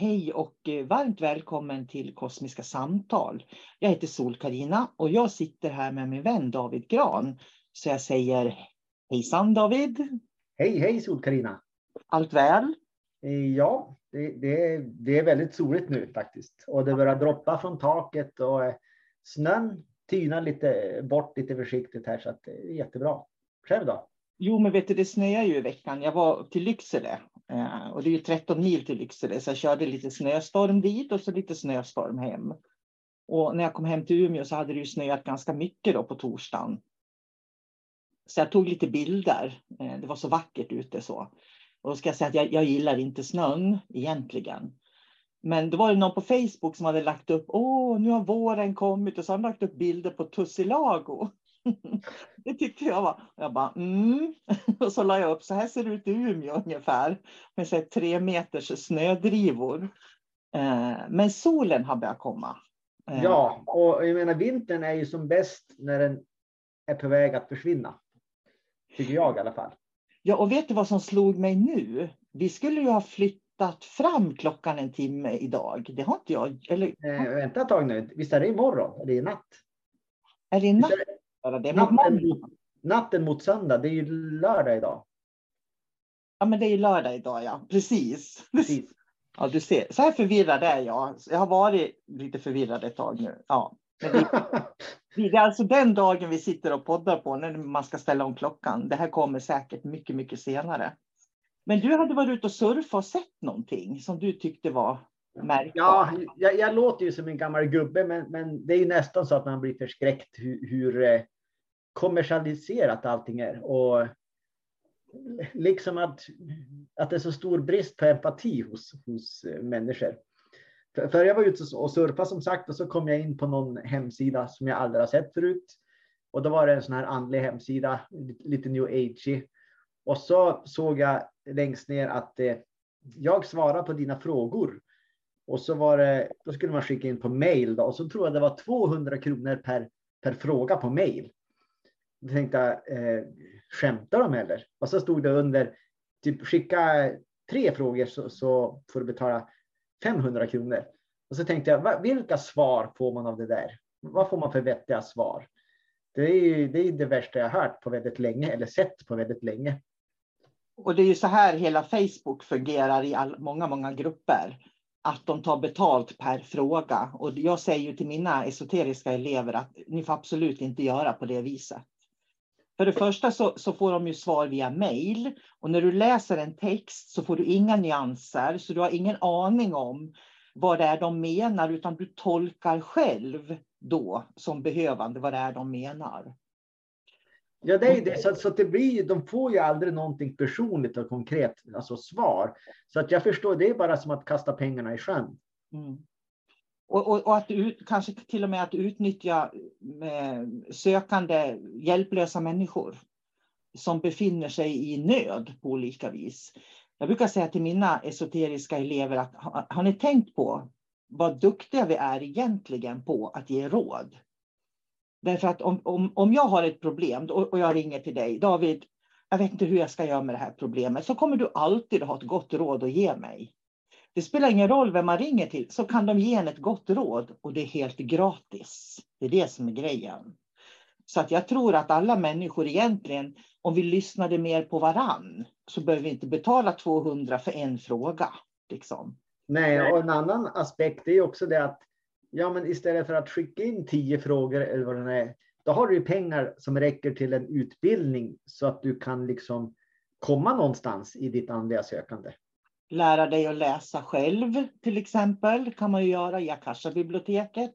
Hej och eh, varmt välkommen till Kosmiska samtal. Jag heter sol karina och jag sitter här med min vän David Gran. Så jag säger hejsan David. Hej hej sol karina Allt väl? Eh, ja, det, det, det, är väldigt soligt nu faktiskt. Och det börjar droppa från taket och eh, snön tynar lite bort lite försiktigt här så att det är jättebra. Själv då? Jo, men vet du, det snöar ju i veckan. Jag var till Lycksele Eh, och det är ju 13 mil till Lycksele, så jag körde lite snöstorm dit och så lite snöstorm hem. Och när jag kom hem till Umeå så hade det ju snöat ganska mycket då på torsdagen. Så jag tog lite bilder. Eh, det var så vackert ute så. Och då ska jag säga att jag, jag gillar inte snön egentligen. Men då var det någon på Facebook som hade lagt upp, åh, nu har våren kommit och så har de lagt upp bilder på Tussilago. det tyckte jag var. Jag bara, mm. Och så la jag upp, så här ser det ut i Umeå ungefär. Med så tre meters snödrivor. Eh, men solen har börjat komma. Eh. Ja, och jag menar vintern är ju som bäst när den är på väg att försvinna. Tycker jag i alla fall. Ja, och vet du vad som slog mig nu? Vi skulle ju ha flyttat fram klockan en timme idag. Det har inte jag. Eller... Eh, vänta ett tag nu. Visst är det imorgon? Eller i natt? Är det i natt? Det natten, mot, natten mot söndag, det är ju lördag idag. Ja, men det är ju lördag idag, ja. Precis. Precis. Ja, du ser. Så här förvirrad är jag. Jag har varit lite förvirrad ett tag nu. Ja. Det, det är alltså den dagen vi sitter och poddar på när man ska ställa om klockan. Det här kommer säkert mycket, mycket senare. Men du hade varit ute och surfat och sett någonting som du tyckte var märkbart. Ja, jag, jag, låter ju som en gammal gubbe, men, men det är ju nästan så att man blir förskräckt hur, hur eh, kommersialiserat allting är. Och liksom att, att det är så stor brist på empati hos, hos eh, människor. För, för jag var ute och surfade som sagt och så kom jag in på någon hemsida som jag aldrig har sett förut. Och då var det en sån här andlig hemsida, lite new age. Och så såg jag längst ner att eh, jag svarar på dina frågor. Och så var det, då skulle man skicka in på mail då, och så tror jag det var 200 kronor per, per fråga på mail. Då tänkte jag, eh, skämtar de eller? Och så stod det under, typ skicka tre frågor så, så får du betala 500 kronor. Och så tänkte jag, vilka svar får man av det där? Vad får man för vettiga svar? Det är ju det, är det värsta jag hört på väldigt länge, eller sett på väldigt länge. Och det är ju så här hela Facebook fungerar i all, många, många grupper. Att de tar betalt per fråga. Och jag säger ju till mina esoteriska elever att ni får absolut inte göra på det viset. För det första så, så, får de ju svar via mail och när du läser en text så får du inga nyanser så du har ingen aning om vad det är de menar utan du tolkar själv då som behövande vad det är de menar. Ja, det är det. Så, så det blir, de får ju aldrig någonting personligt och konkret, alltså svar. Så att jag förstår, det är bara som att kasta pengarna i sjön. Mm. Och, och, och, att ut, kanske till och med att utnyttja eh, sökande, hjälplösa människor som befinner sig i nöd på olika vis. Jag brukar säga till mina esoteriska elever att har, har ni tänkt på vad duktiga vi är egentligen på att ge råd? Därför att om, om, om jag har ett problem och, och jag ringer till dig, David, jag vet inte hur jag ska göra med det här problemet, så kommer du alltid ha ett gott råd att ge mig. Det spelar ingen roll vem man ringer till, så kan de ge en ett gott råd och det är helt gratis. Det är det som är grejen. Så att jag tror att alla människor egentligen, om vi lyssnade mer på varann, så behöver vi inte betala 200 för en fråga. Liksom. Nej, och en annan aspekt är också det att ja, men istället för att skicka in tio frågor eller vad det är, då har du ju pengar som räcker till en utbildning så att du kan liksom komma någonstans i ditt andliga sökande lära dig att läsa själv till exempel kan man ju göra i Akasha-biblioteket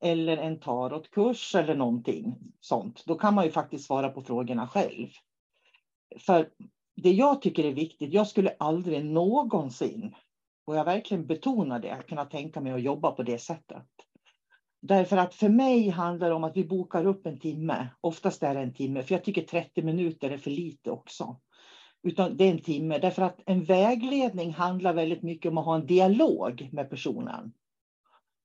eller en tarotkurs eller någonting sånt. Då kan man ju faktiskt svara på frågorna själv. För det jag tycker är viktigt, jag skulle aldrig någonsin, och jag verkligen betonar det, att kunna tänka mig att jobba på det sättet. Därför att för mig handlar det om att vi bokar upp en timme, oftast är det en timme, för jag tycker 30 minuter är för lite också. Utan det är en timme. Därför att en vägledning handlar väldigt mycket om att ha en dialog med personen.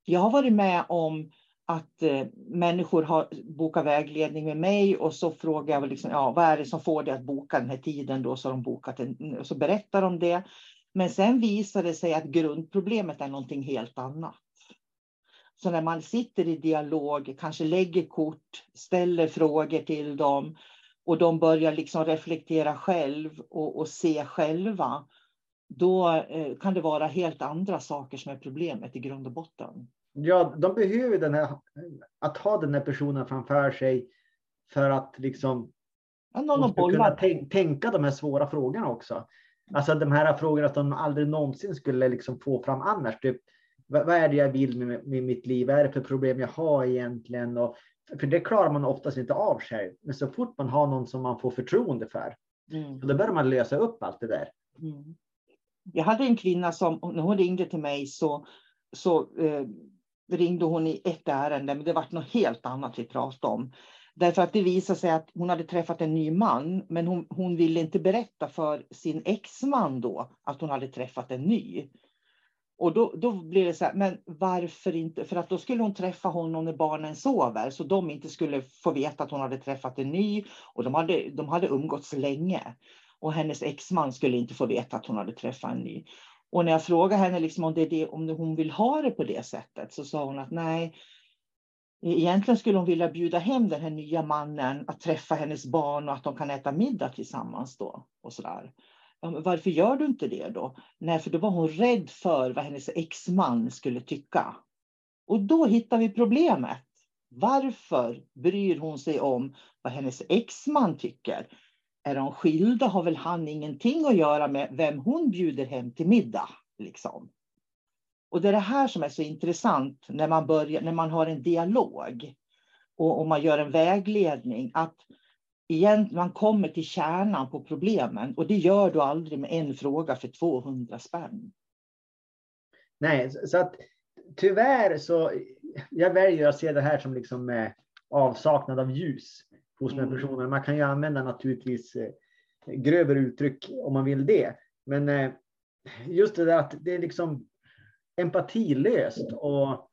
Jag har varit med om att eh, människor har bokat vägledning med mig och så frågar jag liksom, ja, vad är det som får dig att boka den här tiden då? Så har de bokat en, och så berättar de det. Men sen visar det sig att grundproblemet är någonting helt annat. Så när man sitter i dialog, kanske lägger kort, ställer frågor till dem och de börjar liksom reflektera själv och, och se själva, då eh, kan det vara helt andra saker som är problemet i grund och botten. Ja, de behöver den här, att ha den här personen framför sig för att liksom ja, någon kunna tänk, tänka de här svåra frågorna också. Alltså de här frågorna som de aldrig någonsin skulle liksom få fram annars. Typ, vad, vad är det jag vill med, med mitt liv? Vad är det för problem jag har egentligen? Och för det klarar man oftast inte av själv. Men så fort man har någon som man får förtroende för, mm. då börjar man lösa upp allt det där. Mm. Jag hade en kvinna som, när hon ringde till mig så, så eh, ringde hon i ett ärende, men det var något helt annat vi pratade om. Därför att det visade sig att hon hade träffat en ny man, men hon, hon ville inte berätta för sin exman då att hon hade träffat en ny. Och då, då blir det så här, men varför inte? För att då skulle hon träffa honom när barnen sover, så de inte skulle få veta att hon hade träffat en ny. Och de hade, de hade umgåtts länge. Och hennes exman skulle inte få veta att hon hade träffat en ny. Och när jag frågade henne liksom om, det är det, om hon vill ha det på det sättet, så sa hon att nej, E-, egentligen skulle hon vilja bjuda hem den här nya mannen att träffa hennes barn och att de kan äta middag tillsammans då. Och så där. Varför gör du inte det då? Nej, för då var hon rädd för vad hennes exman skulle tycka. Och då hittar vi problemet. Varför bryr hon sig om vad hennes exman tycker? Är de skilda har väl han ingenting att göra med vem hon bjuder hem till middag. Liksom. Och det är det här som är så intressant när man, börjar, när man har en dialog och, och man gör en vägledning. Att igen, man kommer till kärnan på problemen och det gör du aldrig med en fråga för 200 spänn. Nej, så att tyvärr så, jag väljer att se det här som liksom eh, avsaknad av ljus hos mm. den personen. Man kan ju använda naturligtvis eh, grövre uttryck om man vill det. Men eh, just det där att det är liksom empatilöst och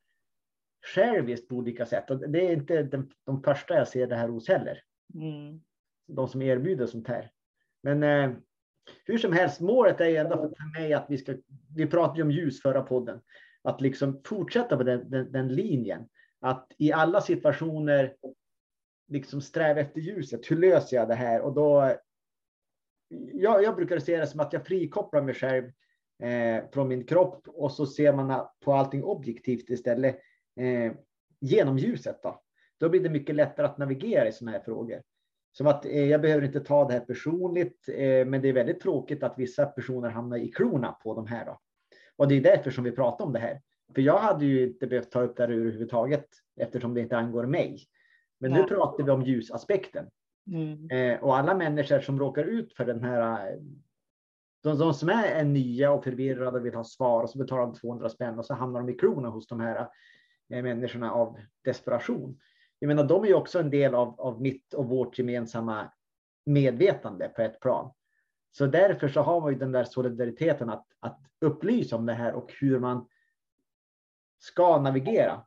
själviskt på olika sätt. Och det är inte de, de första jag ser det här hos heller. Mm. De som erbjuder sånt här. Men eh, hur som helst, målet är ändå för mig att vi ska, vi pratade ju om ljus förra podden, att liksom fortsätta på den, den, den linjen. Att i alla situationer liksom sträva efter ljuset. Hur löser jag det här? Och då, jag, jag brukar se det som att jag frikopplar mig själv eh, från min kropp och så ser man på allting objektivt istället eh, genom ljuset. Då. då blir det mycket lättare att navigera i sådana här frågor. Som att eh, jag behöver inte ta det här personligt, eh, men det är väldigt tråkigt att vissa personer hamnar i klorna på de här. Då. Och det är därför som vi pratar om det här. För jag hade ju inte behövt ta upp det här överhuvudtaget eftersom det inte angår mig. Men ja. nu pratar vi om ljusaspekten. Mm. Eh, och alla människor som råkar ut för den här, de, de som är, är nya och förvirrade och vill ha svar och så betalar de 200 spänn och så hamnar de i klorna hos de här eh, människorna av desperation. Jag menar, de är ju också en del av, av mitt och vårt gemensamma medvetande på ett plan. Så därför så har man ju den där solidariteten att, att upplysa om det här och hur man ska navigera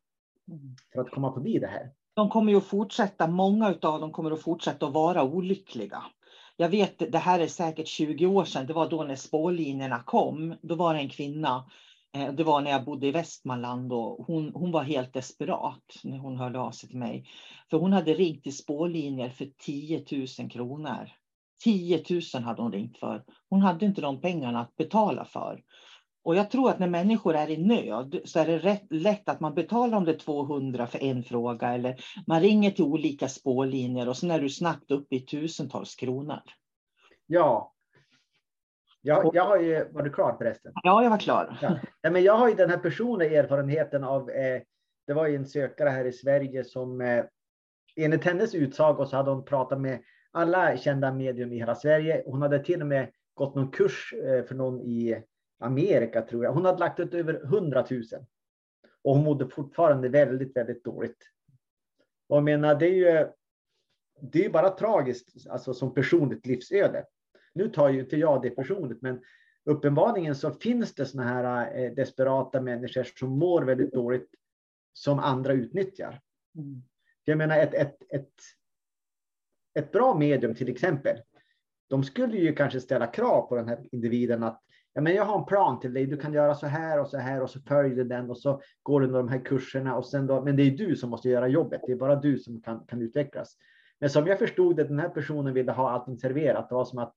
för att komma förbi det här. De kommer ju att fortsätta, många av dem kommer att fortsätta att vara olyckliga. Jag vet, det här är säkert 20 år sedan, det var då när spårlinjerna kom. Då var det en kvinna eh, det var när jag bodde i Västmanland och hon, hon var helt desperat när hon hörde av sig till mig. För hon hade ringt till spårlinjer för 10 000 kronor. 10 000 hade hon ringt för. Hon hade inte de pengarna att betala för. Och jag tror att när människor är i nöd så är det rätt, lätt att man betalar om det är 200 för en fråga eller man ringer till olika spårlinjer och sen är du snabbt uppe i tusentals kronor. Ja, jag, jag har ju, var du klar förresten? Ja, jag var klar. Ja. ja. men jag har ju den här personliga erfarenheten av, eh, det var ju en sökare här i Sverige som eh, enligt hennes utsago så hade hon pratat med alla kända medium i hela Sverige. Hon hade till och med gått någon kurs eh, för någon i Amerika tror jag. Hon hade lagt ut över 100 000 och hon mådde fortfarande väldigt, väldigt dåligt. Och jag menar, det är ju, det är bara tragiskt, alltså som personligt livsöde. Nu tar ju inte jag det personligt, men uppenbarligen så finns det såna här eh, desperata människor som mår väldigt dåligt som andra utnyttjar. Mm. Jag menar ett, ett, ett, ett bra medium till exempel. De skulle ju kanske ställa krav på den här individen att ja, men jag har en plan till dig. Du kan göra så här och så här och så följer du den och så går du de här kurserna och sen då. Men det är du som måste göra jobbet. Det är bara du som kan, kan utvecklas. Men som jag förstod det, den här personen ville ha allting serverat. Det var som att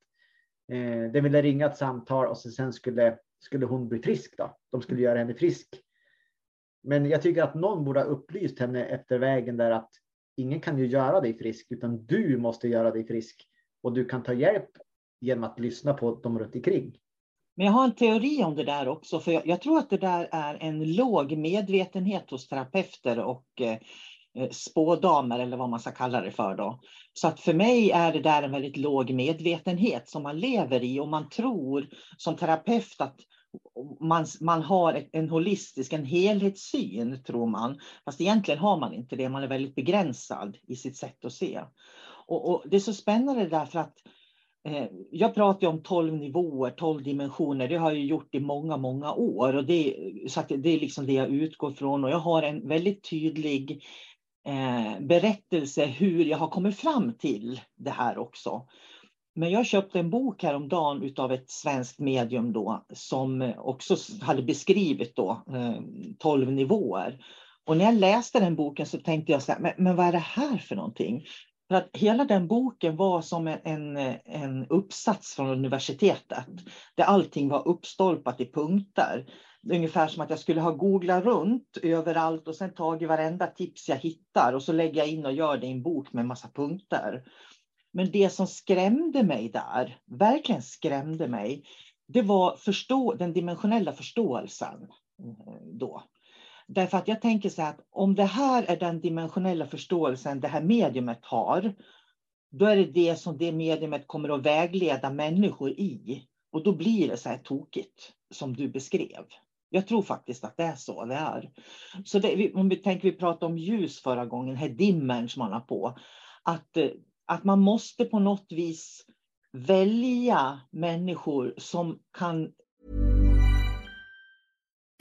Eh, den ville ringa ett samtal och sen skulle, skulle hon bli frisk. Då. De skulle göra henne frisk. Men jag tycker att någon borde ha upplyst henne efter vägen där att ingen kan ju göra dig frisk, utan du måste göra dig frisk. Och du kan ta hjälp genom att lyssna på dem runt omkring. Men jag har en teori om det där också, för jag, jag, tror att det där är en låg medvetenhet hos terapeuter och eh, spådamer eller vad man ska kalla det för. Då. Så att för mig är det där en väldigt låg medvetenhet som man lever i och man tror som terapeut att man, man har en holistisk, en helhetssyn tror man. Fast egentligen har man inte det, man är väldigt begränsad i sitt sätt att se. Och, och det är så spännande därför att eh, Eh, jag pratar om 12 nivåer, 12 dimensioner. Det har jag gjort i många, många år. Och det, så det är liksom det jag utgår från. Och jag har en väldigt tydlig eh, berättelse hur jag har kommit fram till det här också. Men jag köpte en bok häromdagen utav ett svenskt medium då som också hade beskrivit då eh, 12 nivåer. Och när jag läste den boken så tänkte jag så här, men, men vad är det här för någonting? För att hela den boken var som en, en, uppsats från universitetet där allting var uppstolpat i punkter ungefär som att jag skulle ha googlat runt överallt och sen tagit varenda tips jag hittar och så lägger jag in och gör det i en bok med massa punkter. Men det som skrämde mig där, verkligen skrämde mig, det var förstå den dimensionella förståelsen eh, då. Därför att jag tänker så här att om det här är den dimensionella förståelsen det här mediumet har, då är det det som det mediumet kommer att vägleda människor i. Och då blir det så här tokigt som du beskrev. Jag tror faktiskt att det är så det är. Så det, om vi tänker, vi pratade om ljus förra gången, här dimmern som man har på. Att, eh, att man måste på något vis välja människor som kan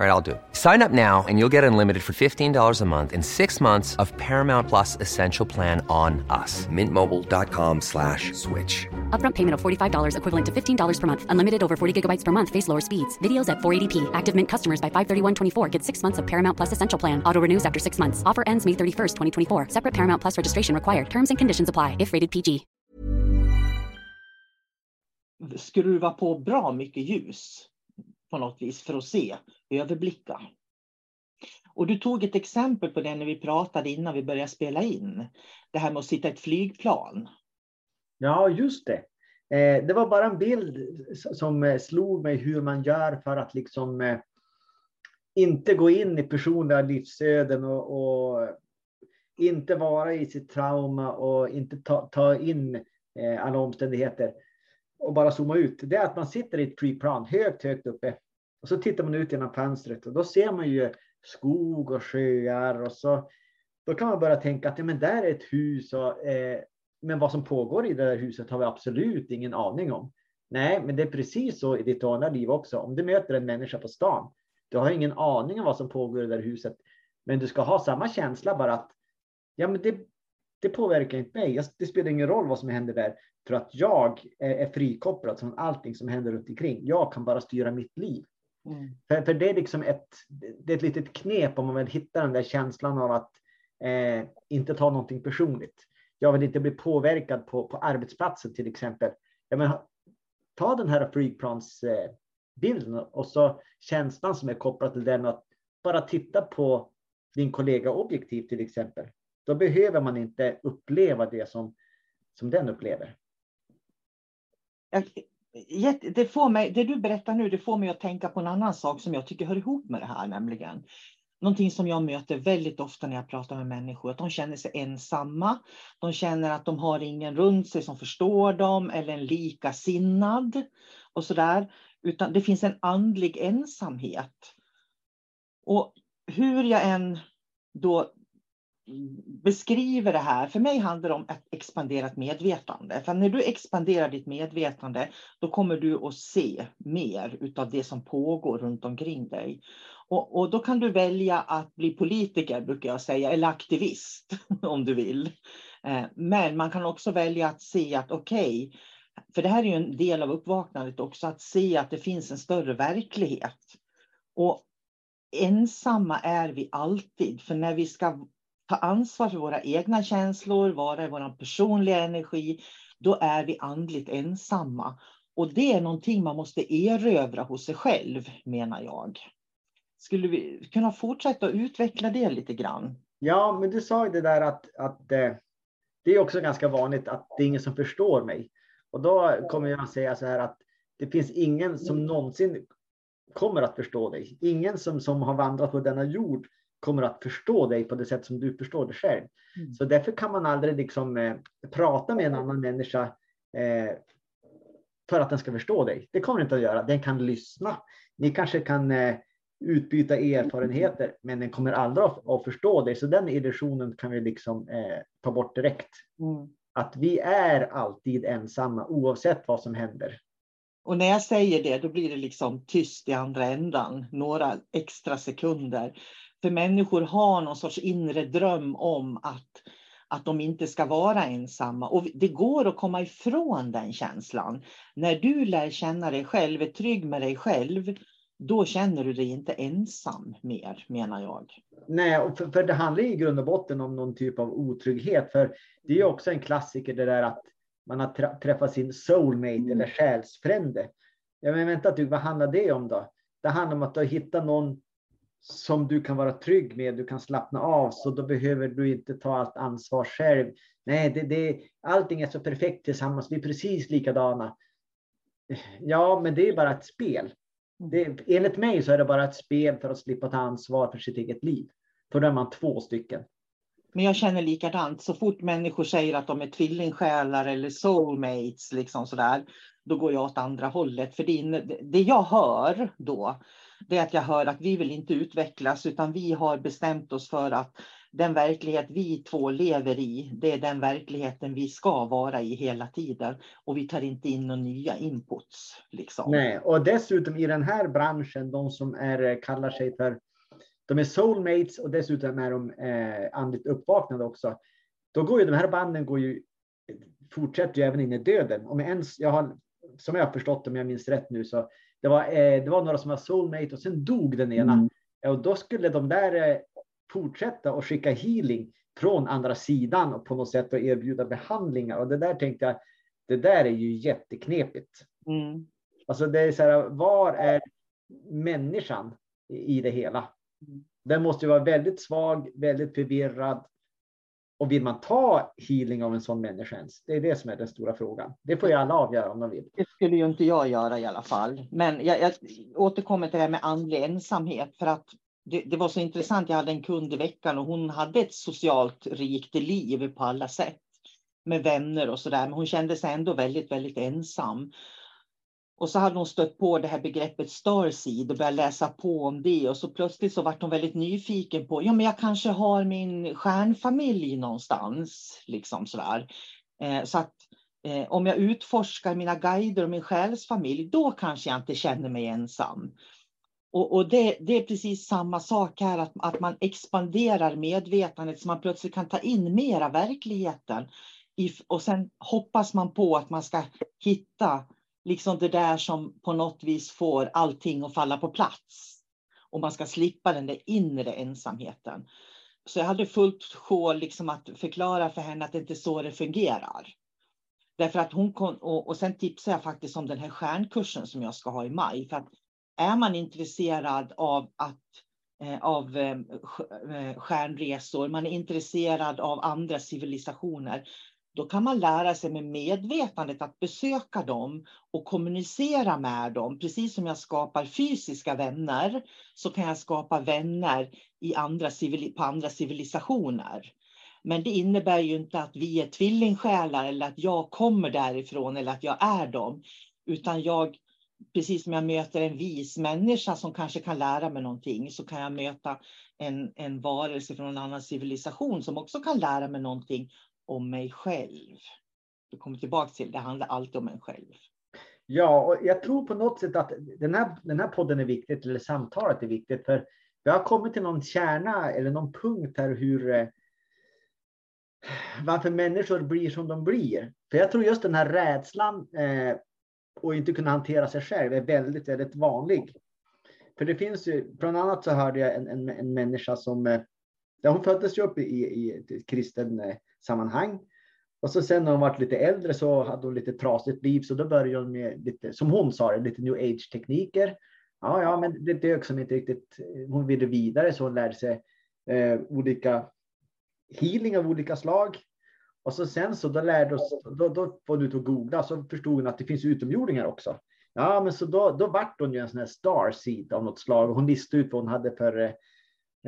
All right, I'll do it. Sign up now and you'll get unlimited for $15 a month in 6 months of Paramount Plus Essential Plan on us. Mintmobile.com slash switch. Upfront payment of $45 equivalent to $15 per month. Unlimited over 40 gigabytes per month. Face lower speeds. Videos at 480p. Active Mint customers by 531.24 get six months of Paramount Plus Essential Plan. Auto renews after six months. Offer ends May 31st, 2024. Separate Paramount Plus registration required. Terms and conditions apply if rated PG. skruva på bra mycket ljus på något vis för att se, överblicka. Och du tog ett exempel på det när vi pratade innan vi började spela in. Det här med att sitta i ett flygplan. Ja, just det. Eh, det var bara en bild som eh, slog mig hur man gör för att liksom eh, inte gå in i personliga livsöden och, och inte vara i sitt trauma och inte ta, ta in alla omständigheter och bara zooma ut. Det är att man sitter i ett flygplan högt, högt uppe och så tittar man ut genom fönstret och då ser man ju skog och sjöar och så. Då kan man börja tänka att ja, men där är ett hus och eh, men vad som pågår i det där huset har vi absolut ingen aning om. Nej, men det är precis så i ditt vanliga liv också. Om du möter en människa på stan, du har ingen aning om vad som pågår i det där huset, men du ska ha samma känsla bara att ja, men det, det påverkar inte mig. Det spelar ingen roll vad som händer där, för att jag är frikopplad från allting som händer runt omkring. Jag kan bara styra mitt liv. Mm. För, för, det är liksom ett, det är ett litet knep om man vill hitta den där känslan av att eh, inte ta någonting personligt jag vill inte bli påverkad på, på arbetsplatsen till exempel. Jag menar, ta den här flygplansbilden och så känslan som är kopplad till den att bara titta på din kollega objektivt till exempel. Då behöver man inte uppleva det som, som den upplever. Det, får mig, det du berättar nu det får mig att tänka på en annan sak som jag tycker hör ihop med det här nämligen någonting som jag möter väldigt ofta när jag pratar med människor, att de känner sig ensamma. De känner att de har ingen runt sig som förstår dem eller en likasinnad och så där. Utan det finns en andlig ensamhet. Och hur jag än då beskriver det här, för mig handlar det om ett expanderat medvetande. För när du expanderar ditt medvetande, då kommer du att se mer utav det som pågår runt omkring dig. Och, och, då kan du välja att bli politiker, brukar jag säga, eller aktivist om du vill. Eh, men man kan också välja att se att okej, okay, för det här är ju en del av uppvaknandet också, att se att det finns en större verklighet. Och ensamma är vi alltid, för när vi ska ta ansvar för våra egna känslor, vara i vår personliga energi, då är vi andligt ensamma. Och det är någonting man måste erövra hos sig själv, menar jag. Skulle vi kunna fortsätta utveckla det lite grann? Ja, men du sa ju det där att, att eh, det är också ganska vanligt att det är ingen som förstår mig. Och då kommer jag att säga så här att det finns ingen som någonsin kommer att förstå dig. Ingen som, som har vandrat på denna jord kommer att förstå dig på det sätt som du förstår dig själv. Mm. Så därför kan man aldrig liksom, eh, prata med en annan människa eh, för att den ska förstå dig. Det kommer inte att göra. Den kan lyssna. Ni kanske kan eh, utbyta erfarenheter, men den kommer aldrig att, att, förstå dig. Så den illusionen kan vi liksom eh, ta bort direkt. Mm. Att vi är alltid ensamma oavsett vad som händer. Och när jag säger det, då blir det liksom tyst i andra ändan, några extra sekunder. För människor har någon sorts inre dröm om att, att de inte ska vara ensamma. Och det går att komma ifrån den känslan. När du lär känna dig själv, är trygg med dig själv, då känner du dig inte ensam mer, menar jag. Nej, för, för det handlar i grund och botten om någon typ av otrygghet. För det är också en klassiker det där att man har träffat sin soulmate mm. eller själsfrände. Ja, men vänta du, vad handlar det om då? Det handlar om att du har hittat någon som du kan vara trygg med, du kan slappna av, så då behöver du inte ta allt ansvar själv. Nej, det, det, allting är så perfekt tillsammans, vi är precis likadana. Ja, men det är bara ett spel. Det, enligt mig så är det bara ett spel för att slippa ta ansvar för sitt eget liv. För då är man två stycken. Men jag känner likadant. Så fort människor säger att de är tvillingsjälar eller soulmates, liksom sådär, då går jag åt andra hållet. För det, det jag hör då, det är att jag hör att vi vill inte utvecklas, utan vi har bestämt oss för att den verklighet vi två lever i, det är den verkligheten vi ska vara i hela tiden. Och vi tar inte in några nya inputs. Liksom. Nej, och dessutom i den här branschen, de som är, eh, kallar sig för de är soulmates och dessutom är de eh, andligt uppvaknade också. Då går ju de här banden går ju, fortsätter ju även in i döden. Om jag ens, jag har, som jag har förstått om jag minns rätt nu, så det var, eh, det var några som var soulmate och sen dog den ena. Mm. Och då skulle de där eh, fortsätta och skicka healing från andra sidan och på något sätt och erbjuda behandlingar. Och det där tänkte jag, det där är ju jätteknepigt. Mm. Alltså det är så här, var är människan i det hela? Den måste ju vara väldigt svag, väldigt förvirrad. Och vill man ta healing av en sån människa ens? Det är det som är den stora frågan. Det får ju alla avgöra om de vill. Det skulle ju inte jag göra i alla fall. Men jag, jag återkommer till det här med andlig ensamhet. För att det, det, var så intressant. Jag hade en kund i veckan och hon hade ett socialt rikt liv på alla sätt. Med vänner och sådär. Men hon kände sig ändå väldigt, väldigt ensam. Och så hade hon stött på det här begreppet starseed och börjat läsa på om det. Och så plötsligt så vart hon väldigt nyfiken på, ja men jag kanske har min stjärnfamilj någonstans. Liksom sådär. Eh, så att eh, om jag utforskar mina guider och min själsfamilj, då kanske jag inte känner mig ensam. Och, och det, det, är precis samma sak här, att, att man expanderar medvetandet så man plötsligt kan ta in mera verkligheten. I, och sen hoppas man på att man ska hitta liksom det där som på något vis får allting att falla på plats. Och man ska slippa den där inre ensamheten. Så jag hade fullt sjå liksom att förklara för henne att det inte är så det fungerar. Därför att hon kom, och, och sen tipsade jag faktiskt om den här stjärnkursen som jag ska ha i maj. För att är man intresserad av att eh, av eh, eh, stjärnresor, man är intresserad av andra civilisationer, då kan man lära sig med medvetandet att besöka dem och kommunicera med dem. Precis som jag skapar fysiska vänner så kan jag skapa vänner i andra på andra civilisationer. Men det innebär ju inte att vi är tvillingsjälar eller att jag kommer därifrån eller att jag är dem. Utan jag, precis som jag möter en vis människa som kanske kan lära mig någonting, så kan jag möta en, en varelse från en annan civilisation som också kan lära mig någonting om mig själv. Du kommer tillbaka till det handlar alltid om en själv. Ja, och jag tror på något sätt att den här, den här podden är viktig, eller samtalet är viktigt, för vi har kommit till någon kärna eller någon punkt här hur eh, varför människor blir som de blir. För jag tror just den här rädslan eh, och inte kunna hantera sig själv är väldigt, väldigt vanlig. För det finns ju, bland annat så hörde jag en, en, en människa som, eh, hon föddes ju upp i, i ett kristen eh, sammanhang. Och så sen när hon var lite äldre så hade hon lite trasigt liv, så då började hon med lite, som hon sa lite new age tekniker. Ja, ja, men det dök som inte riktigt. Eh, hon ville vidare så hon lärde sig eh, olika healing av olika slag. Och så sen så då lärde oss, då, då var hon ute och googla så förstod hon att det finns utomjordingar också. Ja, men så då, då vart hon ju en sån här starseed av något slag. och Hon listade ut vad hon hade för, eh,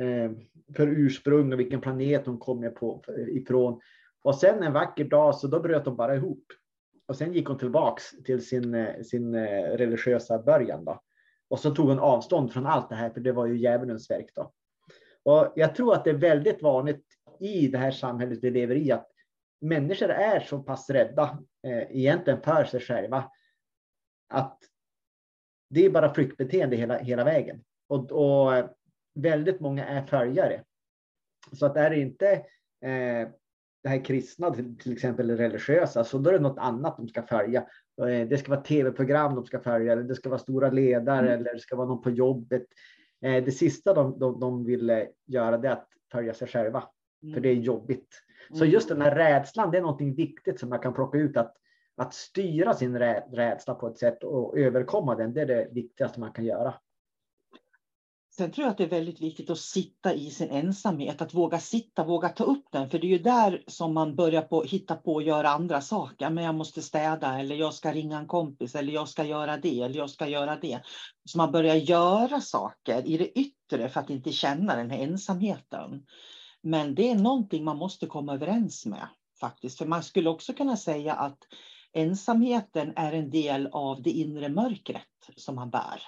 Eh, för ursprung och vilken planet hon kom på, ifrån. Och sen en vacker dag så då bröt hon bara ihop. Och sen gick hon tillbaks till sin, eh, sin eh, religiösa början. Då. Och så tog hon avstånd från allt det här, för det var ju djävulens verk. Då. Och jag tror att det är väldigt vanligt i det här samhället vi lever i att människor är så pass rädda eh, egentligen för sig själva att det är bara flyktbeteende hela, hela vägen. Och, och väldigt många är följare. Så att är det inte eh, det här kristna, till, exempel religiösa, så då är det något annat de ska följa. Eh, det ska vara tv-program de ska följa, eller det ska vara stora ledare, mm. eller det ska vara någon på jobbet. Eh, det sista de, de, de vill eh, göra det är att följa sig själva, mm. för det är jobbigt. Så mm. just den här rädslan, det är någonting viktigt som man kan plocka ut. Att, att styra sin rädsla på ett sätt och överkomma den, det är det viktigaste man kan göra. Sen tror jag att det är väldigt viktigt att sitta i sin ensamhet, att våga sitta, våga ta upp den. För det är ju där som man börjar på, hitta på att göra andra saker. Men jag måste städa eller jag ska ringa en kompis eller jag ska göra det eller jag ska göra det. Så man börjar göra saker i det yttre för att inte känna den här ensamheten. Men det är någonting man måste komma överens med faktiskt. För man skulle också kunna säga att ensamheten är en del av det inre mörkret som man bär.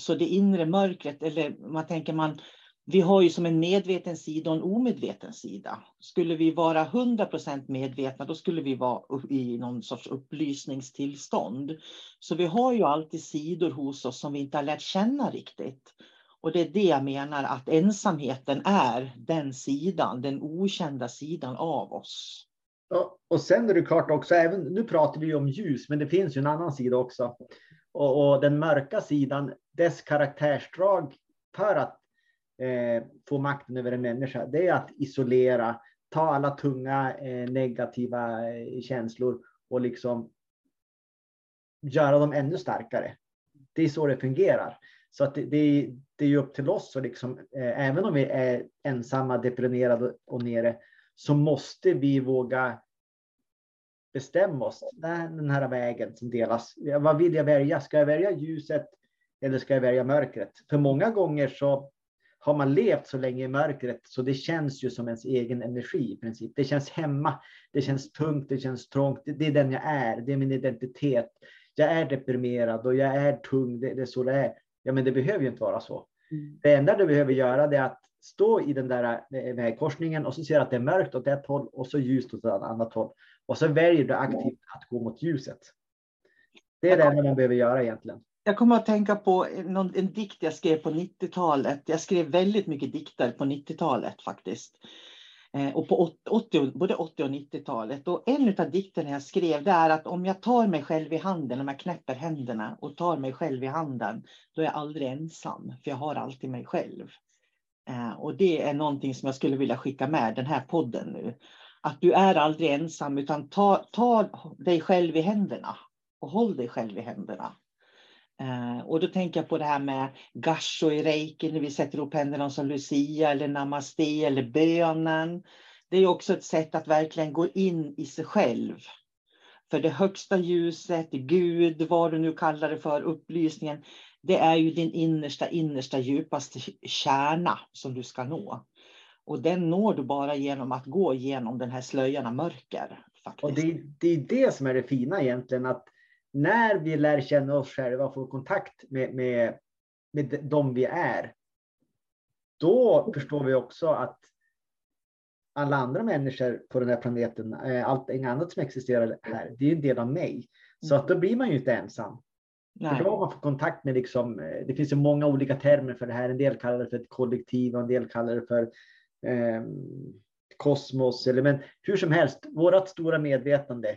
Så det inre mörkret, eller man tänker man, vi har ju som en medveten sida och en omedveten sida. Skulle vi vara 100% medvetna, då skulle vi vara i någon sorts upplysningstillstånd. Så vi har ju alltid sidor hos oss som vi inte har lärt känna riktigt. Och det är det jag menar att ensamheten är den sidan, den okända sidan av oss. Ja, och sen är det klart också, även, nu pratar vi om ljus, men det finns ju en annan sida också. Och, och den mörka sidan, dess karaktärsdrag för att eh, få makten över en människa, det är att isolera, ta alla tunga eh, negativa eh, känslor och liksom göra dem ännu starkare. Det är så det fungerar. Så att det, det, det är ju upp till oss, och liksom, eh, även om vi är ensamma, deprimerade och nere, så måste vi våga bestämma oss. Den här vägen som delas. Vad vill jag välja? Ska jag välja ljuset eller ska jag välja mörkret? För många gånger så har man levt så länge i mörkret så det känns ju som ens egen energi i princip. Det känns hemma, det känns tungt, det känns trångt. Det är den jag är, det är min identitet. Jag är deprimerad och jag är tung, det, det är så det är. Ja, men det behöver ju inte vara så. Mm. Det enda du behöver göra är att stå i den där eh, vägkorsningen och så ser att det är mörkt åt ett håll och så ljust åt ett annat håll. Och så väljer du aktivt att gå mot ljuset. Det är det enda man behöver göra egentligen. Jag kommer att tänka på någon, en dikt jag skrev på 90-talet. Jag skrev väldigt mycket dikter på 90-talet faktiskt. Eh, och på 80, både 80 och 90-talet. Och en av dikterna jag skrev det är att om jag tar mig själv i handen, om jag knäpper händerna och tar mig själv i handen, då är jag aldrig ensam, för jag har alltid mig själv. Eh, och det är någonting som jag skulle vilja skicka med den här podden nu. Att du är aldrig ensam, utan ta, ta dig själv i händerna och håll dig själv i händerna. Eh, och då tänker jag på det här med gasho i reiki när vi sätter upp händerna som Lucia eller namaste eller bönen. Det är också ett sätt att verkligen gå in i sig själv. För det högsta ljuset, Gud, vad du nu kallar det för, upplysningen, det är ju din innersta, innersta, djupaste kärna som du ska nå. Och den når du bara genom att gå igenom den här slöjan av mörker. Faktiskt. Och det, det är det som är det fina egentligen, att när vi lär känna oss själva och får kontakt med, med, med de vi är, då förstår vi också att alla andra människor på den här planeten, eh, allting annat som existerar här, det är en del av mig. Så att då blir man ju inte ensam. Nej. För då har man fått kontakt med, liksom, eh, det finns ju många olika termer för det här. En del kallar det för ett kollektiv och en del kallar det för kosmos. Eller, men hur som helst, vårt stora medvetande,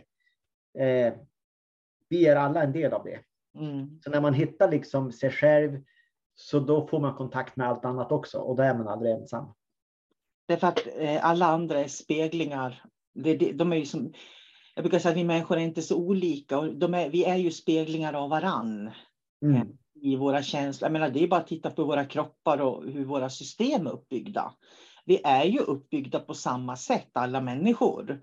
eh, vi är alla en del av det. Mm. Så när man hittar liksom sig själv, så då får man kontakt med allt annat också och då är man aldrig ensam. Därför att eh, alla andra är speglingar. Det, det, de är ju som, jag brukar säga att vi människor är inte så olika. Och de är, vi är ju speglingar av varann. Mm. Eh, I våra känslor. Jag menar, det är bara att titta på våra kroppar och hur våra system är uppbyggda. Vi är ju uppbyggda på samma sätt, alla människor.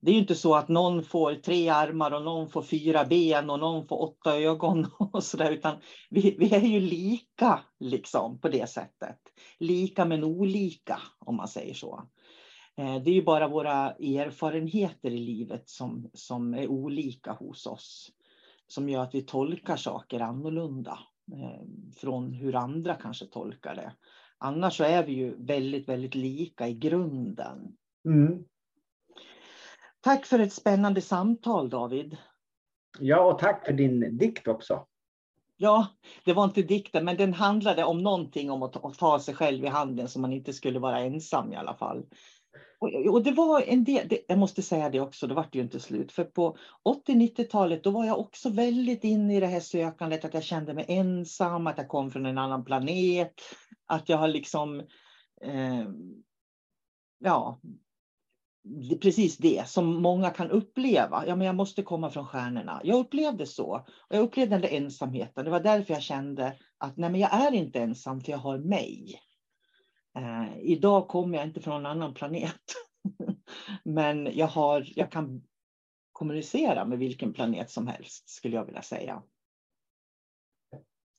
det är ju inte så att någon får tre armar och någon får fyra ben och någon får åtta ögon och så där, utan vi, vi är ju lika liksom på det sättet. Lika men olika om man säger så. Eh, det är ju bara våra erfarenheter i livet som, som är olika hos oss. Som gör att vi tolkar saker annorlunda eh, från hur andra kanske tolkar det. Annars så är vi ju väldigt, väldigt lika i grunden. Mm. Tack för ett spännande samtal David. Ja, och tack för din dikt också. Ja, det var inte dikten, men den handlade om någonting om att ta sig själv i handen så man inte skulle vara ensam i alla fall. Och, det var en del, det, jag måste säga det också, det var det ju inte slut. För på 80-90-talet då var jag också väldigt inne i det här sökandet, att jag kände mig ensam, att jag kom från en annan planet, att jag har liksom eh, ja, precis det som många kan uppleva. Ja, men jag måste komma från stjärnorna. Jag upplevde så. Och jag upplevde den där ensamheten. Det var därför jag kände att nej, men jag är inte ensam, för jag har mig. Eh, idag kommer jag inte från en annan planet. men jag, har, jag kan kommunicera med vilken planet som helst, skulle jag vilja säga.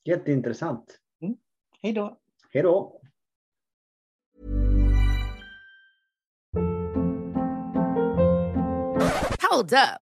Jätteintressant. Mm. Hej då. Hej då. Hold up.